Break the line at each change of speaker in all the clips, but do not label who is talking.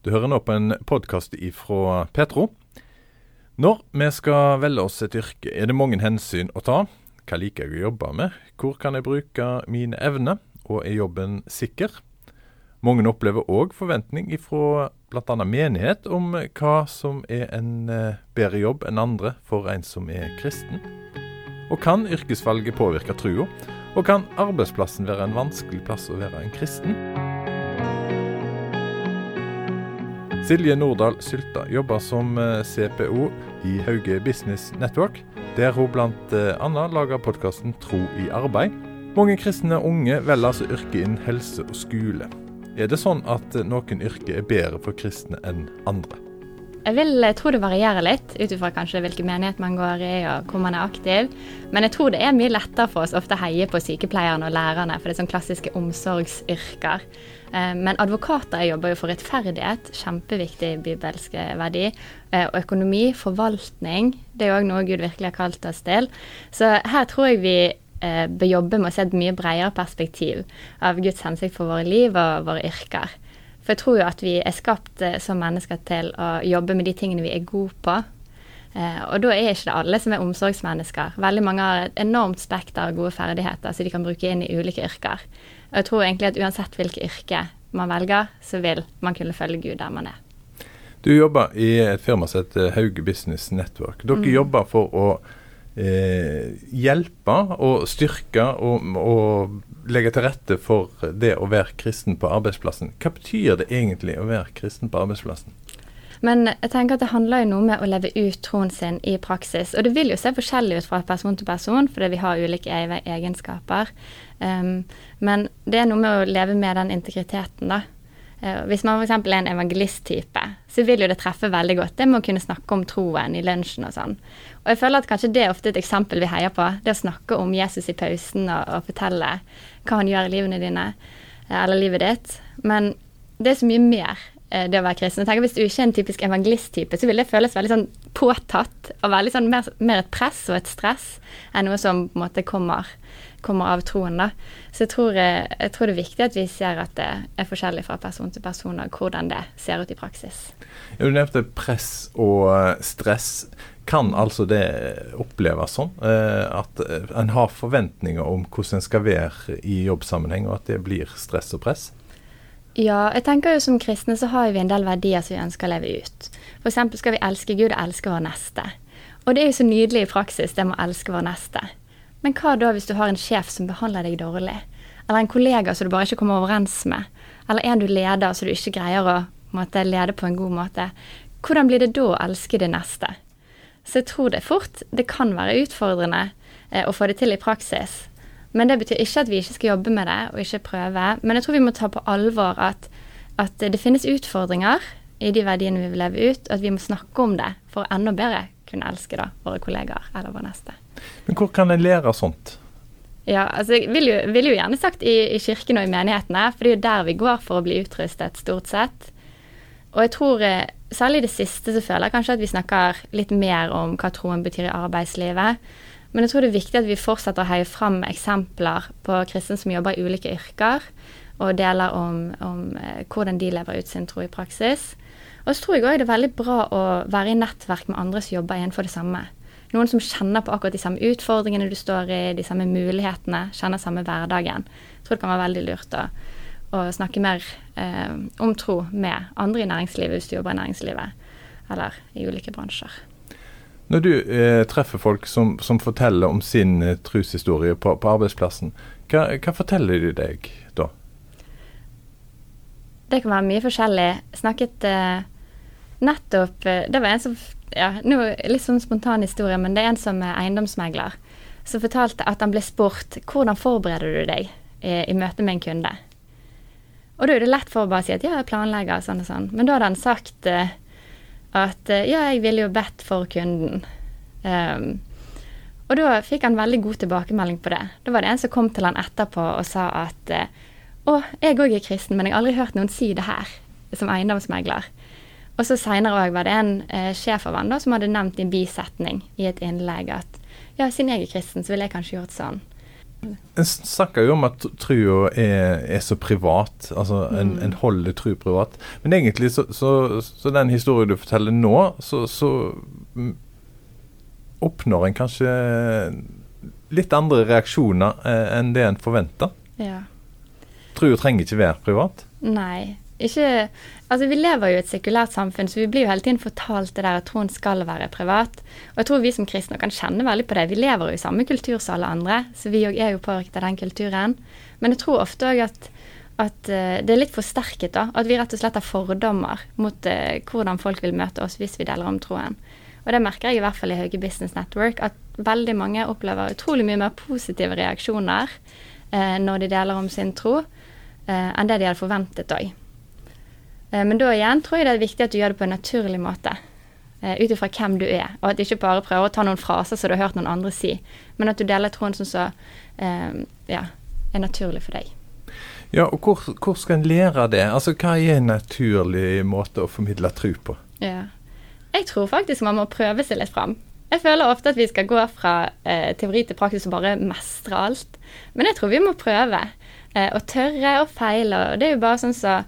Du hører nå på en podkast ifra Petro. Når vi skal velge oss et yrke, er det mange hensyn å ta. Hva liker jeg å jobbe med? Hvor kan jeg bruke mine evner? Og er jobben sikker? Mange opplever òg forventning ifra bl.a. menighet om hva som er en eh, bedre jobb enn andre for en som er kristen. Og kan yrkesvalget påvirke trua? Og kan arbeidsplassen være en vanskelig plass å være en kristen? Silje Nordahl Sylta jobber som eh, CPO i Hauge Business Network, der hun bl.a. lager podkasten Tro i arbeid. Mange kristne unge velger altså yrke innen helse og skole. Er det sånn at noen yrker er bedre for kristne enn andre?
Jeg vil tro det varierer litt, ut ifra kanskje hvilken menighet man går i og hvor man er aktiv. Men jeg tror det er mye lettere for oss ofte å heie på sykepleierne og lærerne, for det er sånn klassiske omsorgsyrker. Eh, men advokater jobber jo for rettferdighet, kjempeviktig bibelsk verdi. Eh, og økonomi, forvaltning, det er òg noe Gud virkelig har kalt oss til. Så her tror jeg vi eh, bør jobbe med å se et mye bredere perspektiv av Guds hensikt for våre liv og våre yrker. For jeg tror jo at vi er skapt som mennesker til å jobbe med de tingene vi er gode på. og da er ikke det alle som er omsorgsmennesker. Veldig mange har et enormt spekter av gode ferdigheter som de kan bruke inn i ulike yrker. Og jeg tror egentlig at uansett hvilket yrke man velger, så vil man kunne følge Gud der man er.
Du jobber i et firma som heter Hauge Business Network. Dere mm. jobber for å eh, hjelpe og styrke og, og legge til rette for det å være kristen på arbeidsplassen. Hva betyr det egentlig å være kristen på arbeidsplassen?
Men jeg tenker at det handler jo noe med å leve ut troen sin i praksis. Og det vil jo se forskjellig ut fra person til person, fordi vi har ulike egenskaper. Um, men det er noe med å leve med den integriteten, da. Uh, hvis man f.eks. er en evangelisttype, så vil jo det treffe veldig godt. Det med å kunne snakke om troen i lunsjen og sånn. Og jeg føler at kanskje det er ofte et eksempel vi heier på. Det å snakke om Jesus i pausen og, og fortelle hva han gjør i livene dine, eh, eller livet ditt. Men det er så mye mer Eh, det å være kristen. Jeg tenker Hvis du ikke er en typisk evangelisttype, så vil det føles veldig sånn påtatt og veldig sånn mer, mer, et press og et stress enn noe som på en måte kommer, kommer av troen. da. Så jeg tror, eh, jeg tror, det er viktig at vi ser at det er forskjellig fra person til person, og hvordan det ser ut i praksis.
Ja, du nevnte press og eh, stress. Kan altså det oppleves sånn? At en har forventninger om hvordan en skal være i jobbsammenheng, og at det blir stress og press?
Ja, jeg tenker jo som kristne så har vi en del verdier som vi ønsker å leve ut. F.eks. skal vi elske Gud og elske vår neste. Og det er jo så nydelig i praksis, det med å elske vår neste. Men hva da hvis du har en sjef som behandler deg dårlig? Eller en kollega som du bare ikke kommer overens med? Eller en du leder som du ikke greier å måtte, lede på en god måte? Hvordan blir det da å elske det neste? Så jeg tror det fort det kan være utfordrende eh, å få det til i praksis. Men det betyr ikke at vi ikke skal jobbe med det og ikke prøve. Men jeg tror vi må ta på alvor at, at det finnes utfordringer i de verdiene vi vil leve ut, og at vi må snakke om det for å enda bedre kunne elske da, våre kollegaer eller vår neste.
Men hvor kan en lære sånt?
Ja, altså Jeg vil jo, vil jo gjerne sagt i, i, kirken og i menighetene, for det er jo der vi går for å bli utrustet, stort sett. Og jeg tror eh, særlig i det siste så føler jeg kanskje at vi snakker litt mer om hva troen betyr i arbeidslivet. Men jeg tror det er viktig at vi fortsetter å heie fram eksempler på kristne som jobber i ulike yrker, og deler om, om eh, hvordan de lever ut sin tro i praksis. Og så tror jeg òg det er veldig bra å være i nettverk med andre som jobber innenfor det samme. Noen som kjenner på akkurat de samme utfordringene du står i, de samme mulighetene, kjenner samme hverdagen. Jeg tror det kan være veldig lurt å, å snakke mer eh, om tro med andre i næringslivet hvis du jobber i næringslivet, eller i ulike bransjer.
Når du eh, treffer folk som, som, forteller om sin eh, troshistorie på, på, arbeidsplassen, hva, hva, forteller de deg da?
Det kan være mye forskjellig. Snakket eh, nettopp eh, Det var en som ja, nå, Litt sånn spontan historie, men det er en som er eiendomsmegler. Som fortalte at han ble spurt hvordan forbereder du deg i, i møte med en kunde. Og da er det lett for å bare si at ja, jeg planlegger sånn og sånn. Men da hadde han sagt eh, at eh, ja, jeg ville jo bedt for kunden. Um, og da fikk han veldig god tilbakemelding på det. Da var det en som kom til han etterpå og sa at eh, å, jeg òg er kristen, men jeg har aldri hørt noen si det her, som eiendomsmegler. Og så seinere òg var det en eh, sjef av han da, som hadde nevnt i en bisetning i et innlegg at ja, siden jeg er kristen, så ville jeg kanskje gjort sånn.
En snakker jo om at trua er, er, så privat, altså en, mm. en holder tru privat. Men egentlig så, så, så, den historien du forteller nå, så, så oppnår en kanskje litt andre reaksjoner eh, enn det en forventer.
Ja.
Trua trenger ikke være privat.
Nei. Ikke Altså, vi lever jo i et sekulært samfunn, så vi blir jo hele tiden fortalt det der at troen skal være privat. Og jeg tror vi som kristne kan kjenne veldig på det. Vi lever jo i samme kultur som alle andre, så vi òg er jo påvirket av den kulturen. Men jeg tror ofte òg at, at uh, det er litt forsterket, da. At vi rett og slett har fordommer mot uh, hvordan folk vil møte oss hvis vi deler om troen. Og det merker jeg i hvert fall i Hauge Business Network, at veldig mange opplever utrolig mye mer positive reaksjoner uh, når de deler om sin tro, enn det de hadde forventet òg. Eh, men da igjen tror jeg det er viktig at du gjør det på en naturlig måte. Uh, Ut ifra hvem du er, og at du ikke bare prøver å ta noen fraser som du har hørt noen andre si, men at du deler troen som så uh, ja, er naturlig for deg.
Ja, og hvor, hvor, skal en lære det? Altså, Hva er en naturlig måte å formidle tro på?
Ja. Jeg tror faktisk man må prøve seg litt fram. Jeg føler ofte at vi skal gå fra eh, teori til praksis og bare mestre alt. Men jeg tror vi må prøve. Eh, og tørre og feile. Og det er jo bare sånn så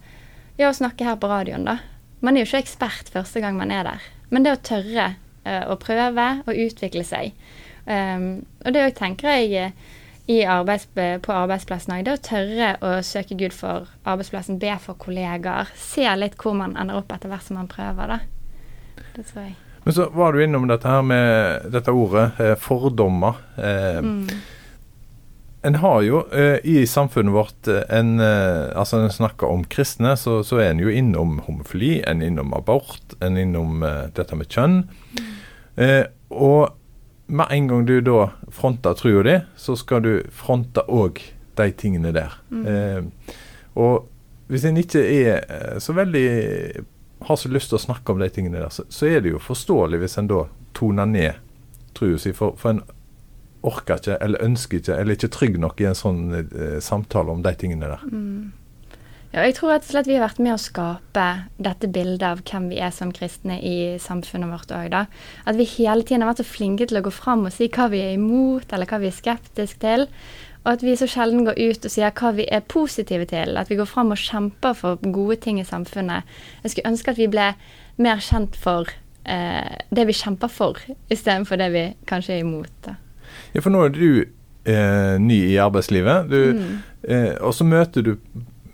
ja, å snakke her på radioen, da. Man er jo ikke ekspert første gang man er der. Men det å tørre uh, å prøve og utvikle seg. Um, og det òg tenker jeg arbeids, på arbeidsplassen òg. Det å tørre å søke Gud for arbeidsplassen, be for kollegaer. Se litt hvor man ender opp etter hvert som man prøver, da. Det tror jeg.
Men så var du innom dette her med dette ordet, eh, fordommer. Eh, mm. En har jo eh, i samfunnet vårt eh, en eh, Altså, når en snakker om kristne, så, så, er en jo innom homofili, en innom abort, en innom eh, dette med kjønn. Mm. og med en gang du da fronter trua di, så skal du fronte òg de tingene der. Mm. og hvis en ikke er så veldig har så lyst til å snakke om de tingene der, så, så er det jo forståelig hvis en da toner ned trua si. For, for en orker ikke, eller ønsker ikke, eller ikke trygg nok i en sånn eh, samtale om de tingene der. Mm.
Ja, jeg tror rett og slett vi har vært med å skape dette bildet av hvem vi er som kristne i samfunnet vårt òg. At vi hele tiden har vært så flinke til å gå fram og si hva vi er imot, eller hva vi er skeptiske til. Og at vi så sjelden går ut og sier hva vi er positive til. At vi går fram og kjemper for gode ting i samfunnet. Jeg skulle ønske at vi ble mer kjent for eh, det vi kjemper for, istedenfor det vi kanskje er imot. da.
Ja, for nå er du eh, ny i arbeidslivet, du, mm. eh, og så møter du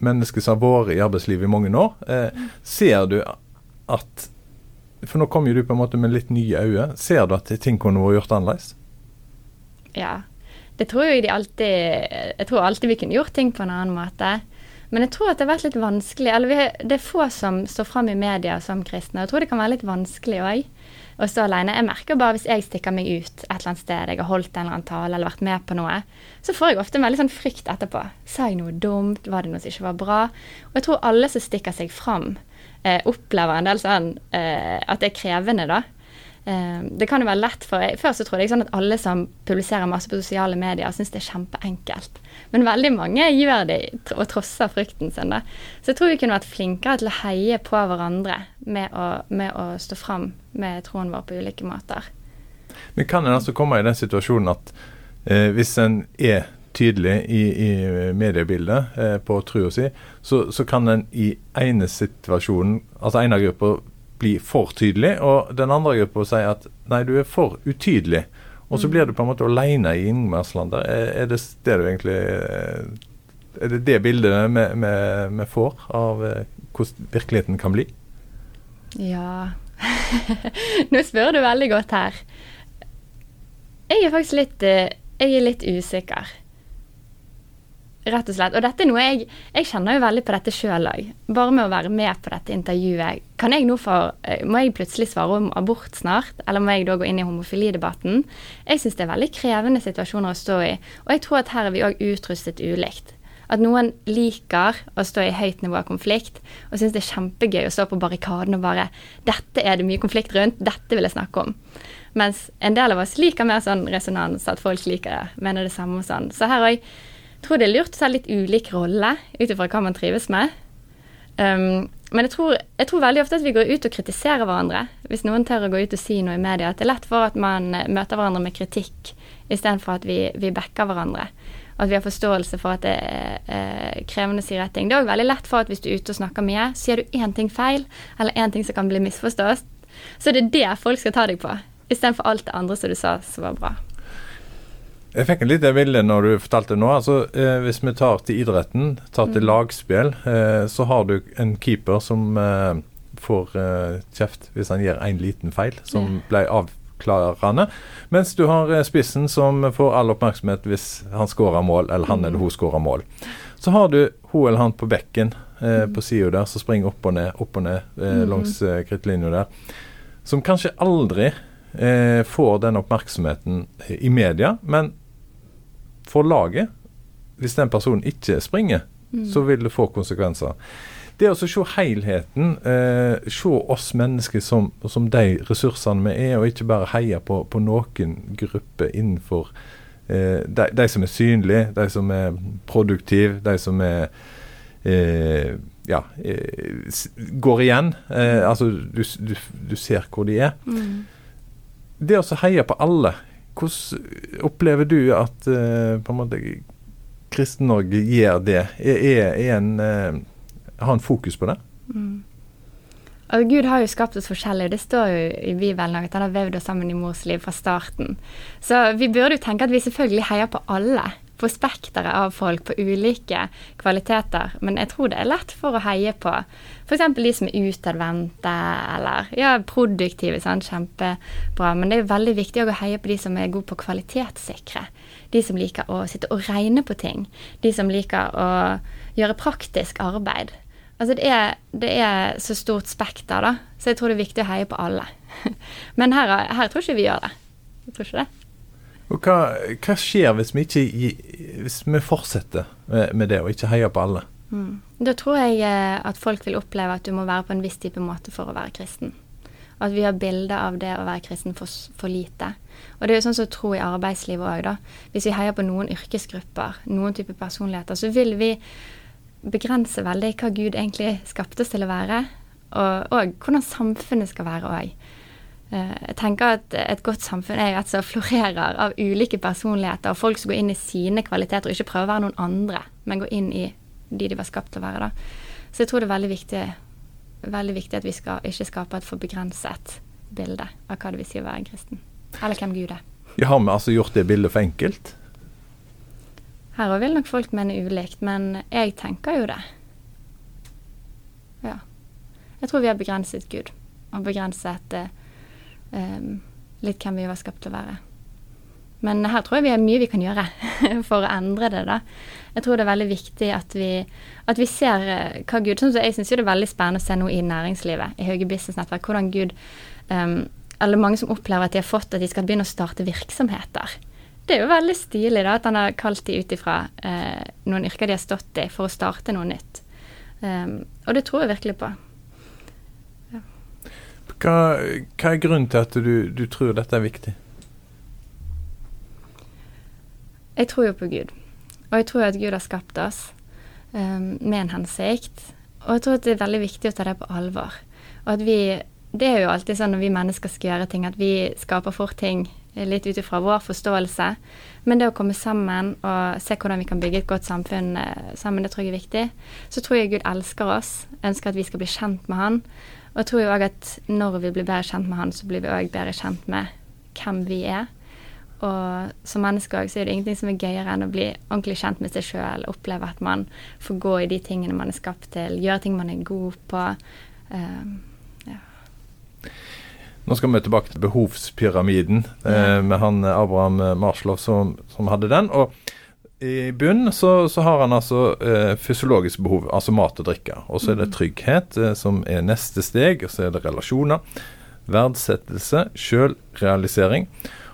mennesker som har vært i arbeidslivet i mange år. Eh, ser du at For nå kommer du på en måte med litt nye øyne. Ser du at ting kunne vært gjort annerledes?
Ja. Det tror jeg de alltid Jeg tror alltid vi kunne gjort ting på en annen måte. Men jeg tror at det har vært litt vanskelig. Eller vi, det er få som står fram i media som kristne. Jeg tror det kan være litt vanskelig òg å stå alene. Jeg merker bare hvis jeg stikker meg ut et eller annet sted, jeg har holdt en eller annen tale eller vært med på noe, så får jeg ofte en veldig sånn frykt etterpå. Sa jeg noe dumt? Var det noe som ikke var bra? Og jeg tror alle som stikker seg fram, eh, opplever en del sånn eh, at det er krevende, da. Eh, det kan jo være lett for Før så trodde jeg sånn at alle som publiserer masse på sosiale medier, syns det er kjempeenkelt. Men veldig mange gjør det og trosser frykten sin. Da. Så jeg tror vi kunne vært flinkere til å heie på hverandre med å, med å stå fram med troen vår på ulike måter.
Men kan en altså komme i den situasjonen at eh, hvis en er tydelig i, i mediebildet eh, på trua si, så, så, kan en i ene situasjonen, altså ene gruppa bli for tydelig, og den andre gruppa sier at nei, du er for utydelig. Og så mm. blir du på en måte alene i innmarkslandet. Er, er det det du egentlig eh, Er det det bildet vi får av eh, hvordan virkeligheten kan bli?
Ja Nå spør du veldig godt her. Jeg er faktisk litt, eh, jeg er litt usikker. Rett og slett. Og dette er noe jeg Jeg kjenner jo veldig på dette sjøl òg. Bare med å være med på dette intervjuet. Kan jeg nå få eh, Må jeg plutselig svare om abort snart? Eller må jeg da gå inn i homofilidebatten? Jeg syns det er veldig krevende situasjoner å stå i. Og jeg tror at her er vi òg utrustet ulikt. At noen liker å stå i høyt nivå av konflikt og syns det er kjempegøy å stå på barrikaden og bare 'Dette er det mye konflikt rundt. Dette vil jeg snakke om.' Mens en del av oss liker mer sånn resonans, at folk liker det, mener det samme og sånn. Så her òg tror det er lurt å ta litt ulik rolle ut ifra hva man trives med. Um, men jeg tror, jeg tror, veldig ofte at vi går ut og kritiserer hverandre. Hvis noen tør å gå ut og si noe i media. At det er lett for at man eh, møter hverandre med kritikk istedenfor at vi, vi backer hverandre. At vi har forståelse for at det er eh, krevende å si rett ting. Det er òg veldig lett for at hvis du er ute og snakker mye, sier du én ting feil, eller én ting som kan bli misforstått, så det er det folk skal ta deg på. Istedenfor alt det andre som du sa som var bra.
Jeg fikk en liten bilde når du fortalte nå. altså eh, Hvis vi tar til idretten, tar til mm. lagspill, eh, så har du en keeper som eh, får eh, kjeft hvis han gjør en liten feil, som ble avklarende. Mens du har eh, spissen som får all oppmerksomhet hvis han skårer mål, eller han eller mm. hun skårer mål. Så har du hun eller han på bekken eh, mm. på sida der, som springer opp og ned, opp og ned eh, langs eh, krittlinja der. Som kanskje aldri eh, får den oppmerksomheten i media. Men for laget, hvis den personen ikke springer, mm. så vil det få konsekvenser. Det å se helheten, eh, se oss mennesker som, som, de ressursene vi er, og ikke bare heie på, på noen grupper innenfor eh, de, de, som er synlige, de som er produktive, de som er eh, ja, eh, går igjen. Eh, altså, du, du, du, ser hvor de er. Mm det å heie på alle, hvordan opplever du at uh, på en måte Kristen-Norge gjør det? Er, er en, uh, har en fokus på det? Mm.
Altså, Gud har jo skapt oss forskjellige. Det står jo i Bibelen at han har vevd oss sammen i mors liv fra starten. Så vi burde jo tenke at vi selvfølgelig heier på alle på spekteret av folk, på ulike kvaliteter. Men jeg tror det er lett for å heie på f.eks. de som er utadvendte eller ja, produktive. Sant? Kjempebra. Men det er veldig viktig å heie på de som er gode på kvalitetssikre. De som liker å sitte og regne på ting. De som liker å gjøre praktisk arbeid. Altså det er, det er så stort spekter, da. Så jeg tror det er viktig å heie på alle. Men her, her tror ikke vi gjør det. Jeg tror ikke det.
Og hva, hva, skjer hvis vi ikke hvis vi fortsetter med, med det, og ikke heier på alle?
Mm. Da tror jeg eh, at folk vil oppleve at du må være på en viss type måte for å være kristen. Og at vi har bilder av det å være kristen for, for lite. Og det er jo sånn som tro i arbeidslivet òg, da. Hvis vi heier på noen yrkesgrupper, noen type personligheter, så vil vi begrense veldig hva Gud egentlig skapte oss til å være, og, og hvordan samfunnet skal være òg. Eh, jeg tenker at Et godt samfunn er jo et som florerer av ulike personligheter, og folk som går inn i sine kvaliteter og ikke prøver å være noen andre, men går inn i de de var skapt til å være. da. Så jeg tror det er veldig viktig, veldig viktig at vi skal ikke skape et for begrenset bilde av hva det vil si å være en kristen. Eller hvem Gud er.
Ja, har vi altså gjort det bildet for enkelt?
Her òg vil nok folk mene ulikt, men jeg tenker jo det. Ja. Jeg tror vi har begrenset Gud, og begrenset eh, litt hvem vi var skapt til å være. Men her tror jeg vi har mye vi kan gjøre for å endre det. da. Jeg tror det er veldig viktig at vi, at vi ser uh, hva Gud sånn så Jeg syns det er veldig spennende å se noe i næringslivet, i Hauge Business Nettverk, hvordan Gud um, Eller mange som opplever at de har fått at de skal begynne å starte virksomheter. Det er jo veldig stilig da, at han har kalt de ut ifra uh, noen yrker de har stått i, for å starte noe nytt. Um, og det tror jeg virkelig på.
Hva, hva er grunnen til at du, du, tror dette er viktig?
Jeg tror jo på Gud. Og jeg tror at Gud har skapt oss um, med en hensikt. Og jeg tror at det er veldig viktig å ta det på alvor. Og at vi Det er jo alltid sånn når vi mennesker skal gjøre ting, at vi skaper fort ting litt ut ifra vår forståelse. Men det å komme sammen og se hvordan vi kan bygge et godt samfunn eh, sammen, det tror jeg er viktig. Så tror jeg Gud elsker oss, ønsker at vi skal bli kjent med Han. Og jeg tror jo òg at når vi blir bedre kjent med han, så blir vi òg bedre kjent med hvem vi er. Og som menneske òg så er det ingenting som er gøyere enn å bli ordentlig kjent med seg sjøl, oppleve at man får gå i de tingene man er skapt til, gjøre ting man er god på. Um, ja.
Nå skal vi tilbake til behovspyramiden eh, med han Abraham Marslow som, som hadde den. og i bunnen så, så, har han altså eh, fysiologisk behov, altså mat og drikke. Og så er det mm. trygghet, eh, som er neste steg. Og så er det relasjoner, verdsettelse, sjølrealisering.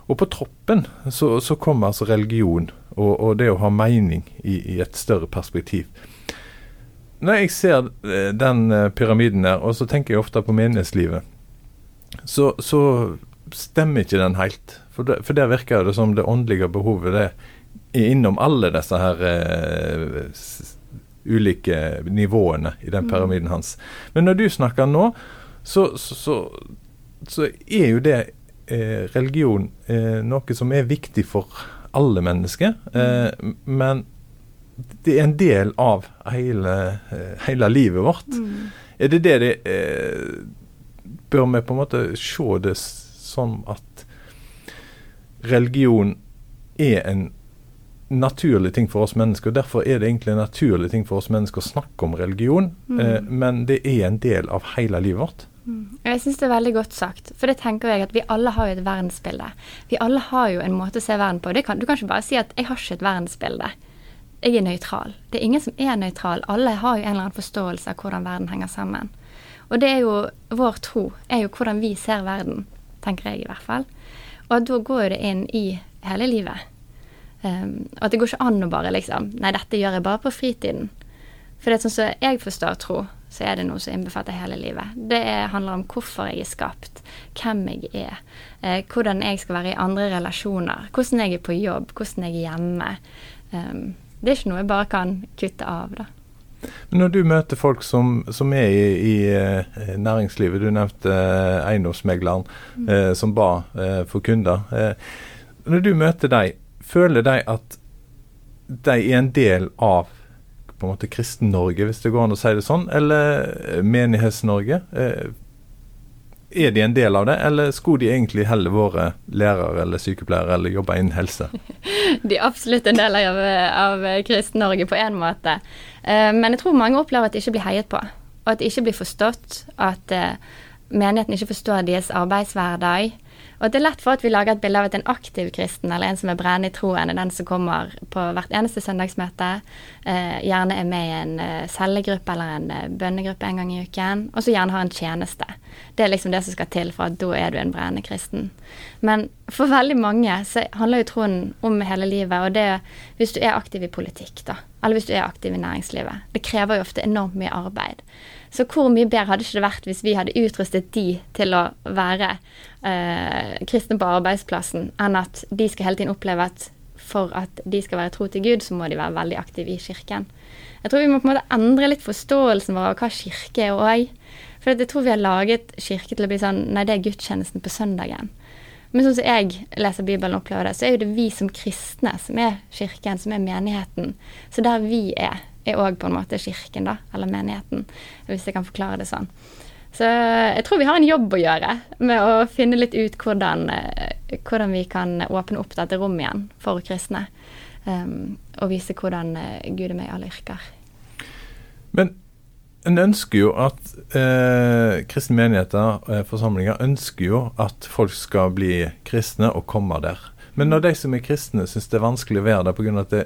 Og på troppen så, så, kommer altså religion og, og, det å ha mening i, i, et større perspektiv. Når jeg ser eh, den eh, pyramiden der, og så tenker jeg ofte på menighetslivet, så, så stemmer ikke den helt. For, det, for der virker det som det åndelige behovet det er innom alle disse her uh, ulike nivåene i den mm. pyramiden hans. Men når du snakker nå, så, så, så er jo det eh, religion eh, noe som er viktig for alle mennesker, eh, men det er en del av hele, eh, hele livet vårt.
Mm.
Er det det det eh, Bør vi på en måte se det som at religion er en naturlig ting for oss mennesker. og Derfor er det egentlig en naturlig ting for oss mennesker å snakke om religion,
Mm.
eh, men det er en del av hele livet vårt.
Mm. Jeg syns det er veldig godt sagt. For det tenker jeg at vi alle har jo et verdensbilde. Vi alle har jo en måte å se verden på. Det kan, du kan ikke bare si at 'jeg har ikke et verdensbilde'. Jeg er nøytral. Det er ingen som er nøytral. Alle har jo en eller annen forståelse av hvordan verden henger sammen. Og det er jo vår tro, er jo hvordan vi ser verden, tenker jeg i hvert fall. Og da går det inn i hele livet. Um, at det går ikke an å bare liksom Nei, dette gjør jeg bare på fritiden. For det er sånn som jeg forstår tro, så er det noe som innbefatter hele livet. Det er, handler om hvorfor jeg er skapt, hvem jeg er, eh, hvordan jeg skal være i andre relasjoner, hvordan jeg er på jobb, hvordan jeg er hjemme. Um, det er ikke noe jeg bare kan kutte av, da.
Men når du møter folk som, som er i, i eh, næringslivet, du nevnte eh, eiendomsmegleren eh, som ba eh, for kunder. Eh, når du møter dem, føler de at de er en del av på en måte Kristen-Norge, hvis det går an å si det sånn, eller eh, Menighets-Norge? Eh, er de en del av det, eller skulle de egentlig heller vært lærere eller sykepleiere eller jobbe innen helse?
De er absolutt en del av, av Kristen-Norge på en måte. Eh, men jeg tror mange opplever at de ikke blir heiet på, og at de ikke blir forstått. At menigheten ikke forstår deres arbeidshverdag. Og det er lett for at vi lager et bilde av at en aktiv kristen, eller en som er brennende i troen, er den som kommer på hvert eneste søndagsmøte, eh, gjerne er med i en eh, cellegruppe eller en eh, bønnegruppe en gang i uken, og så gjerne har en tjeneste. Det er liksom det som skal til for at da er du en brennende kristen. Men for veldig mange så handler jo troen om hele livet, og det er hvis du er aktiv i politikk, da, eller hvis du er aktiv i næringslivet. Det krever jo ofte enormt mye arbeid. Så hvor mye bedre hadde ikke det vært hvis vi hadde utrustet de til å være eh, kristne på arbeidsplassen, enn at de skal hele tiden oppleve at for at de skal være tro til Gud, så må de være veldig aktive i kirken. Jeg tror vi må på en måte endre litt forståelsen vår av hva kirke er òg. For jeg tror vi har laget kirke til å bli sånn Nei, det er gudstjenesten på søndagen. Men sånn som jeg leser Bibelen og opplever det, så er jo det vi som kristne som er kirken, som er menigheten. Så der vi er, er òg på en måte kirken, da. Eller menigheten, hvis jeg kan forklare det sånn. Så jeg tror vi har en jobb å gjøre med å finne litt ut hvordan, eh, hvordan vi kan åpne opp dette rommet igjen for kristne. Um, og vise hvordan eh, Gud er med i alle yrker.
Men en ønsker jo at eh, kristne menigheter eh, forsamlinger ønsker jo at folk skal bli kristne og komme der. Men når de som er kristne syns det er vanskelig å være der pga. at det,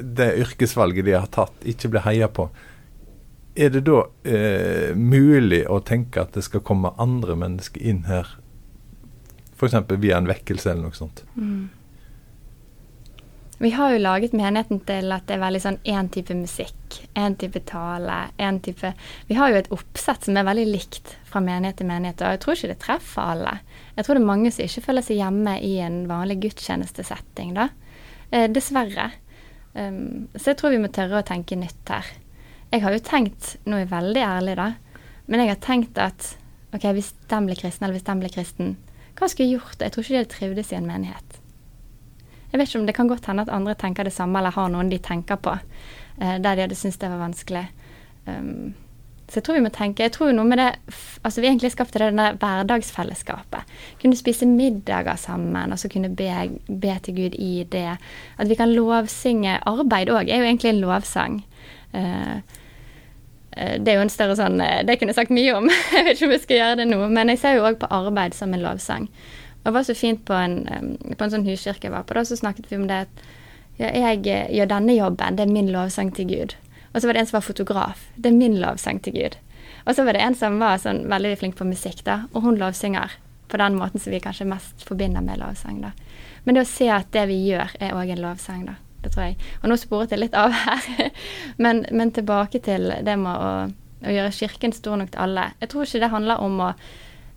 det yrkesvalget de har tatt, ikke blir heia på, er det da eh, mulig å tenke at det skal komme andre mennesker inn her, f.eks. via en vekkelse eller noe sånt?
Mm. Vi har jo laget menigheten til at det er veldig sånn én type musikk, én type tale, én type Vi har jo et oppsett som er veldig likt fra menighet til menighet, og jeg tror ikke det treffer alle. Jeg tror det er mange som ikke føler seg hjemme i en vanlig gudstjenestesetting, da. Eh, dessverre. Um, så jeg tror vi må tørre å tenke nytt her. Jeg har jo tenkt, nå er jeg veldig ærlig, da, men jeg har tenkt at OK, hvis den blir kristen, eller hvis den blir kristen, hva skulle jeg gjort? Jeg tror ikke de hadde trivdes i en menighet. Jeg vet ikke om Det kan godt hende at andre tenker det samme, eller har noen de tenker på, eh, der de hadde syntes det var vanskelig. Um, så jeg tror vi må tenke Jeg tror noe med det Altså vi egentlig skapte det denne hverdagsfellesskapet. Kunne spise middager sammen, og så kunne be, be til Gud i det. At vi kan lovsynge. Arbeid òg er jo egentlig en lovsang. Uh, det er jo en større sånn Det kunne jeg sagt mye om. jeg vet ikke om jeg skal gjøre det nå. Men jeg ser jo òg på arbeid som en lovsang. Det var så fint på en, på en sånn huskirke jeg var på, da, så snakket vi om det at ja, jeg gjør denne jobben, det er min lovsang til Gud. Og så var det en som var fotograf. Det er min lovsang til Gud. Og så var det en som var sånn veldig flink på musikk, da, og hun lovsynger på den måten som vi kanskje mest forbinder med lovsang, da. Men det å se at det vi gjør, er òg en lovsang, da. Det tror jeg. Og nå sporet jeg litt av her. men, men, tilbake til det med å, å, gjøre kirken stor nok til alle. Jeg tror ikke det handler om å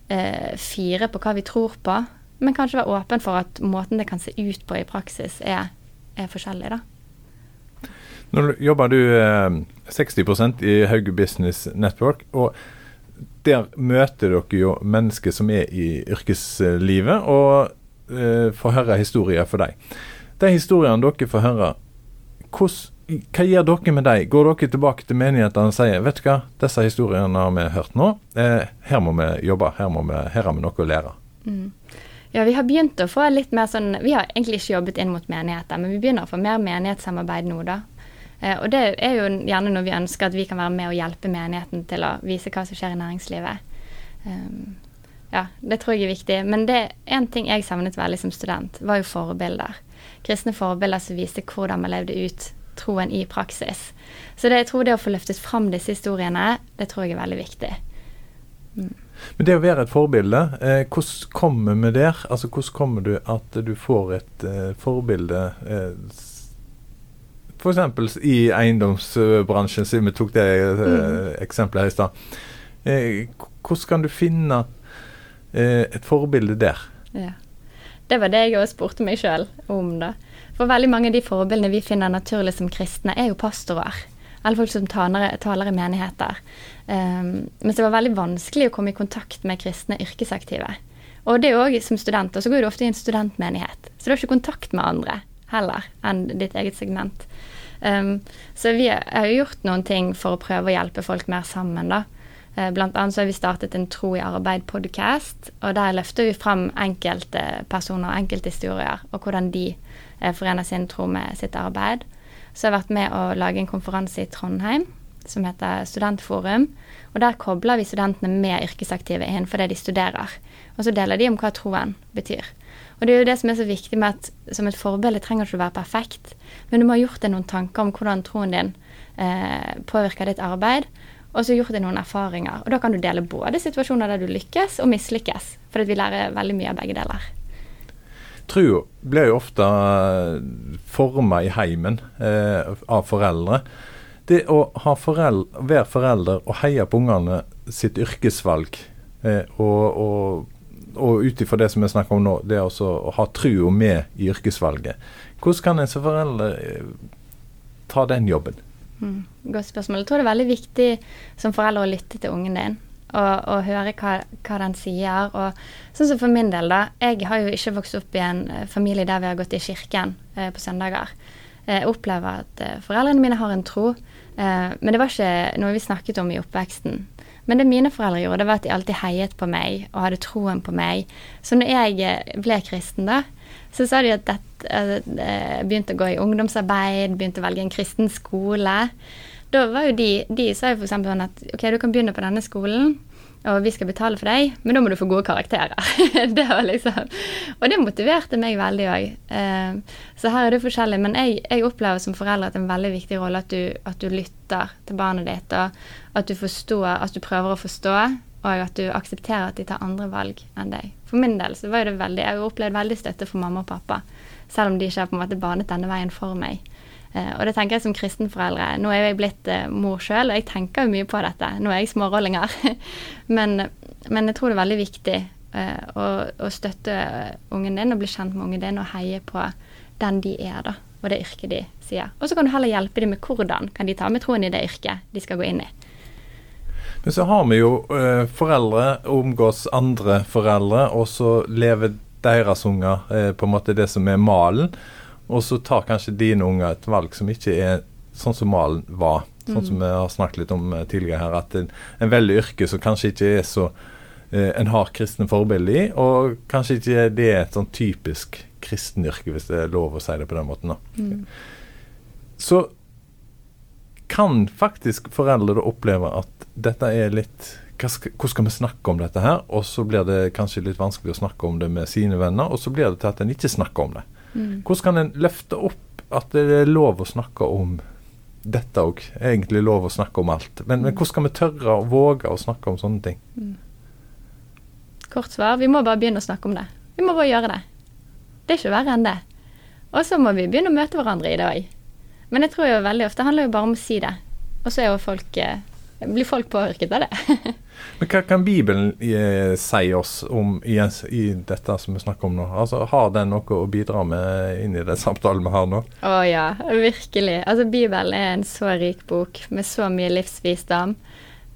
eh, fire på hva vi tror på, men kanskje være åpen for at måten det kan se ut på i praksis, er, er forskjellig, da.
Nå jobber du eh, 60% i Hauge Business Network. og Der møter dere jo mennesker som er i yrkeslivet, og eh, får høre historier for dem. De historiene dere får høre, hos, hva gjør dere med dem? Går dere tilbake til menighetene og sier vet du hva, disse historiene har vi hørt nå, eh, her må vi jobbe, her, må vi, her har vi noe å lære? Mm.
Ja, vi har begynt å få litt mer sånn Vi har egentlig ikke jobbet inn mot menigheter, men vi begynner å få mer menighetssamarbeid nå, da. Eh, og det er jo gjerne når vi ønsker at vi kan være med og hjelpe menigheten til å vise hva som skjer i næringslivet. Um, ja, det tror jeg er viktig. Men det én ting jeg savnet veldig som student, var jo forbilder. Kristne forbilder som viser hvordan man levde ut troen i praksis. Så det, jeg tror det å få løftet fram disse historiene, det tror jeg er veldig viktig.
Mm. Men det å være et forbilde, eh, hvordan kommer vi der? Altså Hvordan kommer du at du får et eh, forbilde eh, F.eks. i eiendomsbransjen, siden vi tok det eh, mm. eksempelet her i stad. Eh, hvordan kan du finne eh, et forbilde der? Ja.
Det var det jeg òg spurte meg sjøl om. da. For veldig mange av de forbildene vi finner naturlig som kristne, er jo pastorer. Eller folk som taler, taler i menigheter. Um, men det var veldig vanskelig å komme i kontakt med kristne yrkesaktive. Og det òg som studenter, så går du ofte i en studentmenighet. Så du har ikke kontakt med andre heller enn ditt eget segment. Um, så vi har gjort noen ting for å prøve å hjelpe folk mer sammen, da. Uh, blant annet så har vi startet en Tro i arbeid-podkast, og der løfter vi fram enkeltpersoner og enkelthistorier, og hvordan de Eh, forener sin tro med sitt arbeid. Så jeg har vært med å lage en konferanse i Trondheim som heter Studentforum. Og der kobler vi studentene med yrkesaktive innenfor det de studerer. Og så deler de om hva troen betyr. Og det er jo det som er så viktig med at som et forbilde trenger du ikke å være perfekt, men du må ha gjort deg noen tanker om hvordan troen din eh, påvirker ditt arbeid, og så gjort deg noen erfaringer. Og da kan du dele både situasjoner der du lykkes og mislykkes, for vi lærer veldig mye av begge deler
trua blir jo ofte eh, forma i heimen eh, av foreldre. Det å foreldre, være forelder og heie på ungene sitt yrkesvalg, eh, og, og, og ut ifra det som vi snakker om nå, det å ha trua med i yrkesvalget. Hvordan kan en som forelder eh, ta den jobben?
Mm, godt spørsmål. Jeg tror det er veldig viktig som forelder å lytte til ungen din og, og høre hva, hva, den sier. Og sånn som for min del, da. Jeg har jo ikke vokst opp i en eh, familie der vi har gått i kirken eh, på søndager. Jeg opplever at eh, foreldrene mine har en tro, eh, men det var ikke noe vi snakket om i oppveksten. Men det mine foreldre gjorde, det var at de alltid heiet på meg og hadde troen på meg. Så når jeg eh, ble kristen, da, så sa de at eh, begynte å gå i ungdomsarbeid, begynte å velge en kristen skole da var jo de De sa jo f.eks. sånn at OK, du kan begynne på denne skolen, og vi skal betale for deg, men da må du få gode karakterer. det var liksom Og det motiverte meg veldig òg. Eh, så her er det forskjellig. Men jeg, jeg, opplever som forelder at det er en veldig viktig rolle at du, at du lytter til barnet ditt, og at du forstår, at du prøver å forstå, og at du aksepterer at de tar andre valg enn deg. For min del så var det veldig Jeg har opplevd veldig støtte for mamma og pappa, selv om de ikke har på en måte banet denne veien for meg. Uh, og det tenker jeg som kristenforeldre. Nå er jeg blitt uh, mor sjøl, og jeg tenker jo mye på dette. Nå er jeg smårollinger. men, men, jeg tror det er veldig viktig uh, å, å, støtte ungen din og bli kjent med ungen din og heie på den de er, da, og det yrket de sier. Og så kan du heller hjelpe dem med hvordan kan de ta med troen i det yrket de skal gå inn i.
Men så har vi jo foreldre, omgås andre foreldre, og så lever deres unger på en måte det som er malen. Og så tar kanskje dine unger et valg som ikke er sånn som malen var. Sånn som mm. vi har snakket litt om eh, tidligere her, at en, en veldig yrke som kanskje ikke er så eh, en har kristne forbilder i, og kanskje ikke det er et sånn typisk kristenyrke, hvis det er lov å si det på den måten. Mm. Så kan faktisk foreldre oppleve at dette er litt hvordan skal vi snakke om dette her? Og så blir det kanskje litt vanskelig å snakke om det med sine venner, og så blir det til at en ikke snakker om det. Mm. Hvordan kan en løfte opp at det er lov å snakke om dette òg? Egentlig lov å snakke om alt. Men, men, hvordan skal vi tørre og våge å snakke om sånne ting? Mm.
Kort svar vi må bare begynne å snakke om det. Vi må bare gjøre det. Det er ikke verre enn det. Og så må vi begynne å møte hverandre i det òg. Men jeg tror jo veldig ofte handler jo bare om å si det. Og så eh, blir folk påvirket av det.
Men Hva kan Bibelen eh, si oss om i, i, dette som vi snakker om nå? Altså, Har den noe å bidra med inn i den samtalen vi har nå?
Å ja, virkelig. Altså Bibelen er en så rik bok med så mye livsvisdom.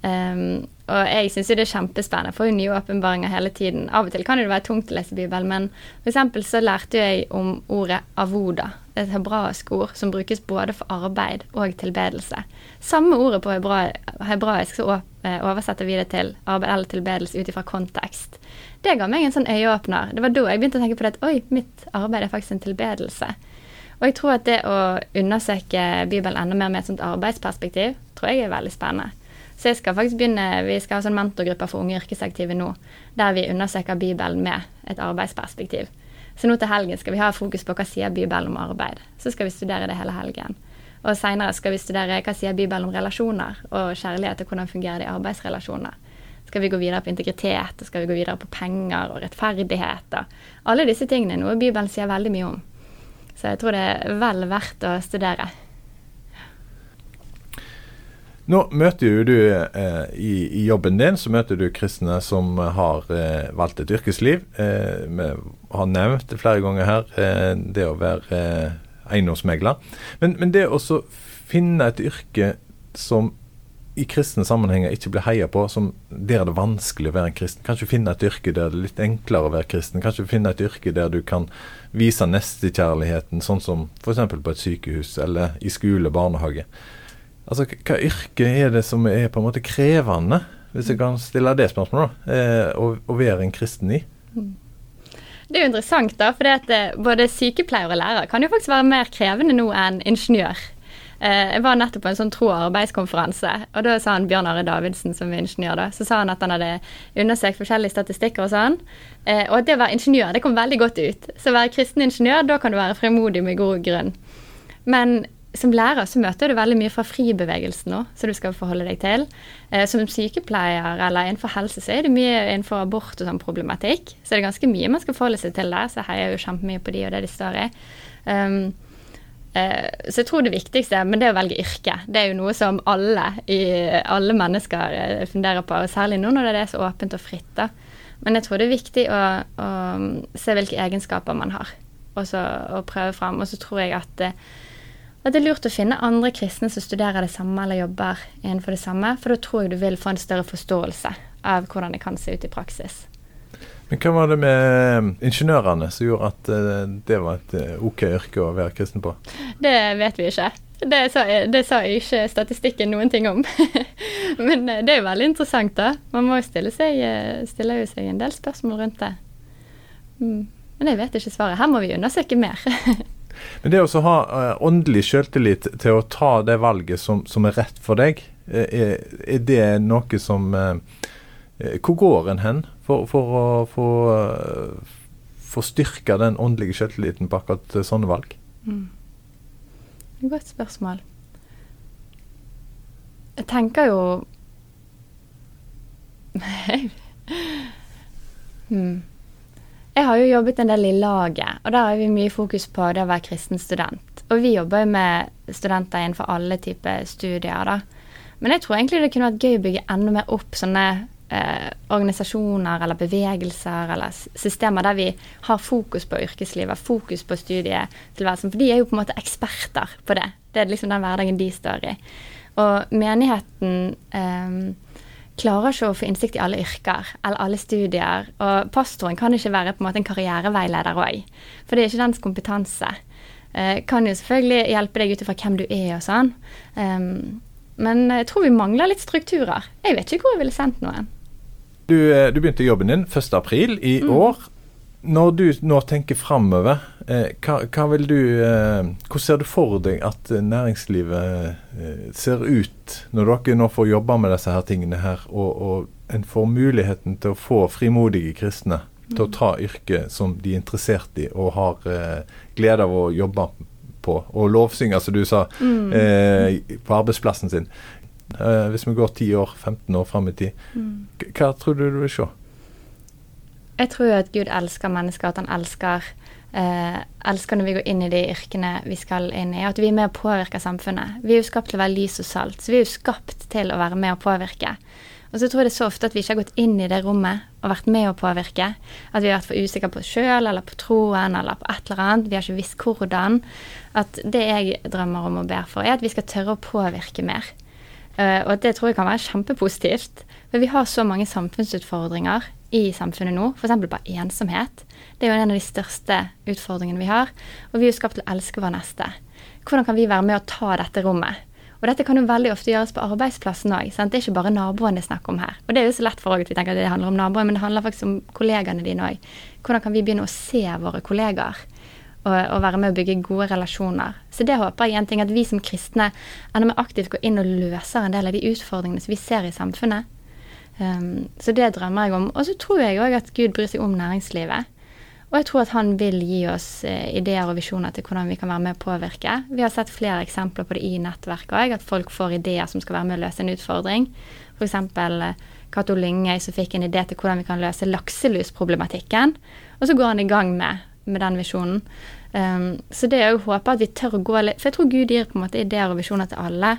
Um, og jeg syns jo det er kjempespennende. Får jo nye åpenbaringer hele tiden. Av og til kan det være tungt å lese Bibelen, men f.eks. så lærte jeg om ordet avoda. Et hebraisk ord som brukes både for arbeid og tilbedelse. Samme ordet på hebra hebraisk så eh, oversetter vi det til arbeid eller tilbedelse ut ifra kontekst. Det ga meg en sånn øyeåpner. Det var da jeg begynte å tenke på det at oi, mitt arbeid er faktisk en tilbedelse. Og jeg tror at det å undersøke Bibelen enda mer med et sånt arbeidsperspektiv, tror jeg er veldig spennende. Så jeg skal faktisk begynne, Vi skal ha sånn mentorgrupper for unge yrkesaktive nå, der vi undersøker Bibelen med et arbeidsperspektiv. Så nå til helgen skal vi ha fokus på hva sier Bibelen om arbeid. Så skal vi studere det hele helgen. Og seinere skal vi studere hva sier Bibelen om relasjoner og kjærlighet, og hvordan fungerer det i arbeidsrelasjoner. Skal vi gå videre på integritet, og skal vi gå videre på penger og rettferdighet. Og alle disse tingene er noe Bibelen sier veldig mye om. Så jeg tror det er vel verdt å studere.
Nå møter jo du eh, i, i, jobben din så møter du kristne som har eh, valgt et yrkesliv. Eh, vi har nevnt det flere ganger her, eh, det å være eh, eiendomsmegler. Men, men det å finne et yrke som i kristne sammenhenger ikke blir heia på, som der det er vanskelig å være en kristen. Kanskje finne et yrke der det er litt enklere å være kristen. Kanskje finne et yrke der du kan vise nestekjærligheten, sånn som f.eks. på et sykehus eller i skole, barnehage. Altså, hva yrke er det som er på en måte krevende, hvis jeg kan stille det spørsmålet, da, eh, å, være en kristen i? Mm.
Det er jo interessant, da, for eh, både sykepleier og lærer kan jo faktisk være mer krevende nå enn ingeniør. Eh, jeg var nettopp på en sånn tro- og arbeidskonferanse, og da sa han Bjørn Are Davidsen, som er ingeniør, da, så sa han at han hadde undersøkt forskjellige statistikker og sånn, og at det å være ingeniør, det kom veldig godt ut. Så å være kristen ingeniør, da kan du være frimodig med god grunn. Men som lærer så møter du veldig mye fra fribevegelsen nå, som du skal forholde deg til. Eh, som sykepleier eller innenfor helse så er det mye innenfor abort og sånn problematikk. Så det er ganske mye man skal forholde seg til der, så jeg heier jo kjempemye på de og det de står i. Um, så jeg tror det viktigste, men det å velge yrke, det er jo noe som alle, i, alle mennesker eh, funderer på, og særlig nå når det er så åpent og fritt. da. Men jeg tror det er viktig å, å se hvilke egenskaper man har, og, så, og prøve fram. Og så tror jeg at eh, at det er lurt å finne andre kristne som studerer det samme eller jobber innenfor det samme, for da tror jeg du vil få en større forståelse av hvordan det kan se ut i praksis.
Men hva var det med ingeniørene som gjorde at uh, det var et uh, OK yrke å være kristen på?
Det vet vi ikke. Det sa, det sa ikke statistikken noen ting om. Men det er jo veldig interessant, da. Man må jo stille seg, stille seg en del spørsmål rundt det. Mm. Men jeg vet ikke svaret. Her må vi undersøke mer.
Men det å ha uh, åndelig selvtillit til å ta det valget som, som er rett for deg, eh, er, er, det noe som uh, Hvor går en hen for, for å få, få styrka den åndelige selvtilliten på akkurat sånne valg? Mm.
Godt spørsmål. Jeg tenker jo hmm. Jeg har jo jobbet en del i laget, og der har vi mye fokus på det å være kristen student. Og vi jobber jo med studenter innenfor alle typer studier, da. Men jeg tror egentlig det kunne vært gøy å bygge enda mer opp sånne eh, organisasjoner eller bevegelser eller systemer der vi har fokus på yrkeslivet, fokus på studietilværelsen. For de er jo på en måte eksperter på det. Det er liksom den hverdagen de står i. Og menigheten eh, klarer ikke å få innsikt i alle yrker eller alle studier. Og pastoren kan ikke være på en måte en karriereveileder òg, for det er ikke dens kompetanse. Eh, kan jo selvfølgelig hjelpe deg ut ifra hvem du er og sånn, um, men jeg tror vi mangler litt strukturer. Jeg vet ikke hvor jeg ville sendt noen.
Du, eh, du begynte jobben din 1.4 i mm. år. Når du nå tenker framover, eh, eh, Hvordan ser du for deg at eh, næringslivet eh, ser ut når dere nå får jobbe med disse her tingene her, og, og en får muligheten til å få frimodige kristne mm. til å ta yrket som de er interessert i og har eh, glede av å jobbe på, og lovsynge, som du sa, mm. Eh, på arbeidsplassen sin. hvis vi går 10 år, 15 år fram i tid, mm. hva tror du du vil se?
Jeg tror jo at Gud elsker mennesker, at han elsker, eh, elsker når vi går inn i de yrkene vi skal inn i, at vi er med å påvirke samfunnet. Vi er jo skapt til å være lys og salt, så vi er jo skapt til å være med å påvirke. Og så tror jeg det er så ofte at vi ikke har gått inn i det rommet og vært med å påvirke. At vi har vært for usikre på oss sjøl eller på troen eller på et eller annet. Vi har ikke visst hvordan. At det jeg drømmer om og ber for, er at vi skal tørre å påvirke mer. Uh, og det tror jeg kan være kjempepositivt. For vi har så mange samfunnsutfordringer i samfunnet nå, f.eks. bare ensomhet. Det er jo en av de største utfordringene vi har. Og vi er jo skapt til å elske vår neste. Hvordan kan vi være med å ta dette rommet? Og dette kan jo veldig ofte gjøres på arbeidsplassen òg. Det er ikke bare naboene det er snakk om her. Og det er jo så lett for at vi tenker at det handler om naboer, men det handler faktisk om kollegaene dine òg. Hvordan kan vi begynne å se våre kollegaer? Og, og, være med å bygge gode relasjoner. Så det håper jeg en ting at vi som kristne enda mer aktivt går inn og løser en del av de utfordringene som vi ser i samfunnet. Um, så det drømmer jeg om. Og så tror jeg òg at Gud bryr seg om næringslivet. Og jeg tror at han vil gi oss uh, ideer og visjoner til hvordan vi kan være med å påvirke. Vi har sett flere eksempler på det i nettverket òg, at folk får ideer som skal være med å løse en utfordring. F.eks. Eh, Cato Lyngøy som fikk en idé til hvordan vi kan løse lakselusproblematikken. Og så går han i gang med, med den visjonen. Um, så det er jo håpe at vi tør å gå litt For jeg tror Gud gir på en måte ideer og visjoner til alle.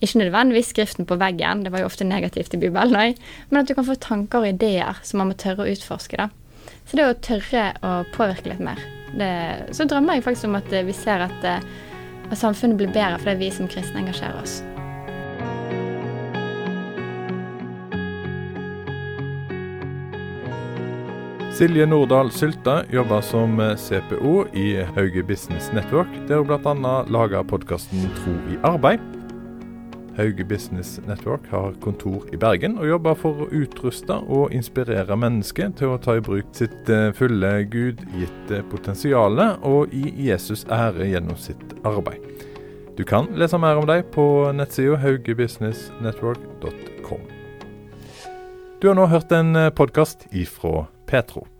Ikke nødvendigvis skriften på veggen, det var jo ofte negativt i Bibelen òg, men at du kan få tanker og ideer som man må tørre å utforske. da. Så det å tørre å påvirke litt mer. Det, så drømmer jeg faktisk om at vi ser at, eh, at samfunnet blir bedre fordi vi som kristne engasjerer oss.
Silje Nordahl Sylte jobber som CPO i Hauge Business Network, der hun bl.a. lager podkasten Tro i arbeid. Hauge Business Network har kontor i Bergen, og jobber for å utruste og inspirere mennesker til å ta i bruk sitt eh, fulle gudgitte potensial og gi Jesus ære gjennom sitt arbeid. Du kan lese mer om dem på nettsida haugebusinessnetwork.com. Du har nå hørt en eh, podkast ifra Petro.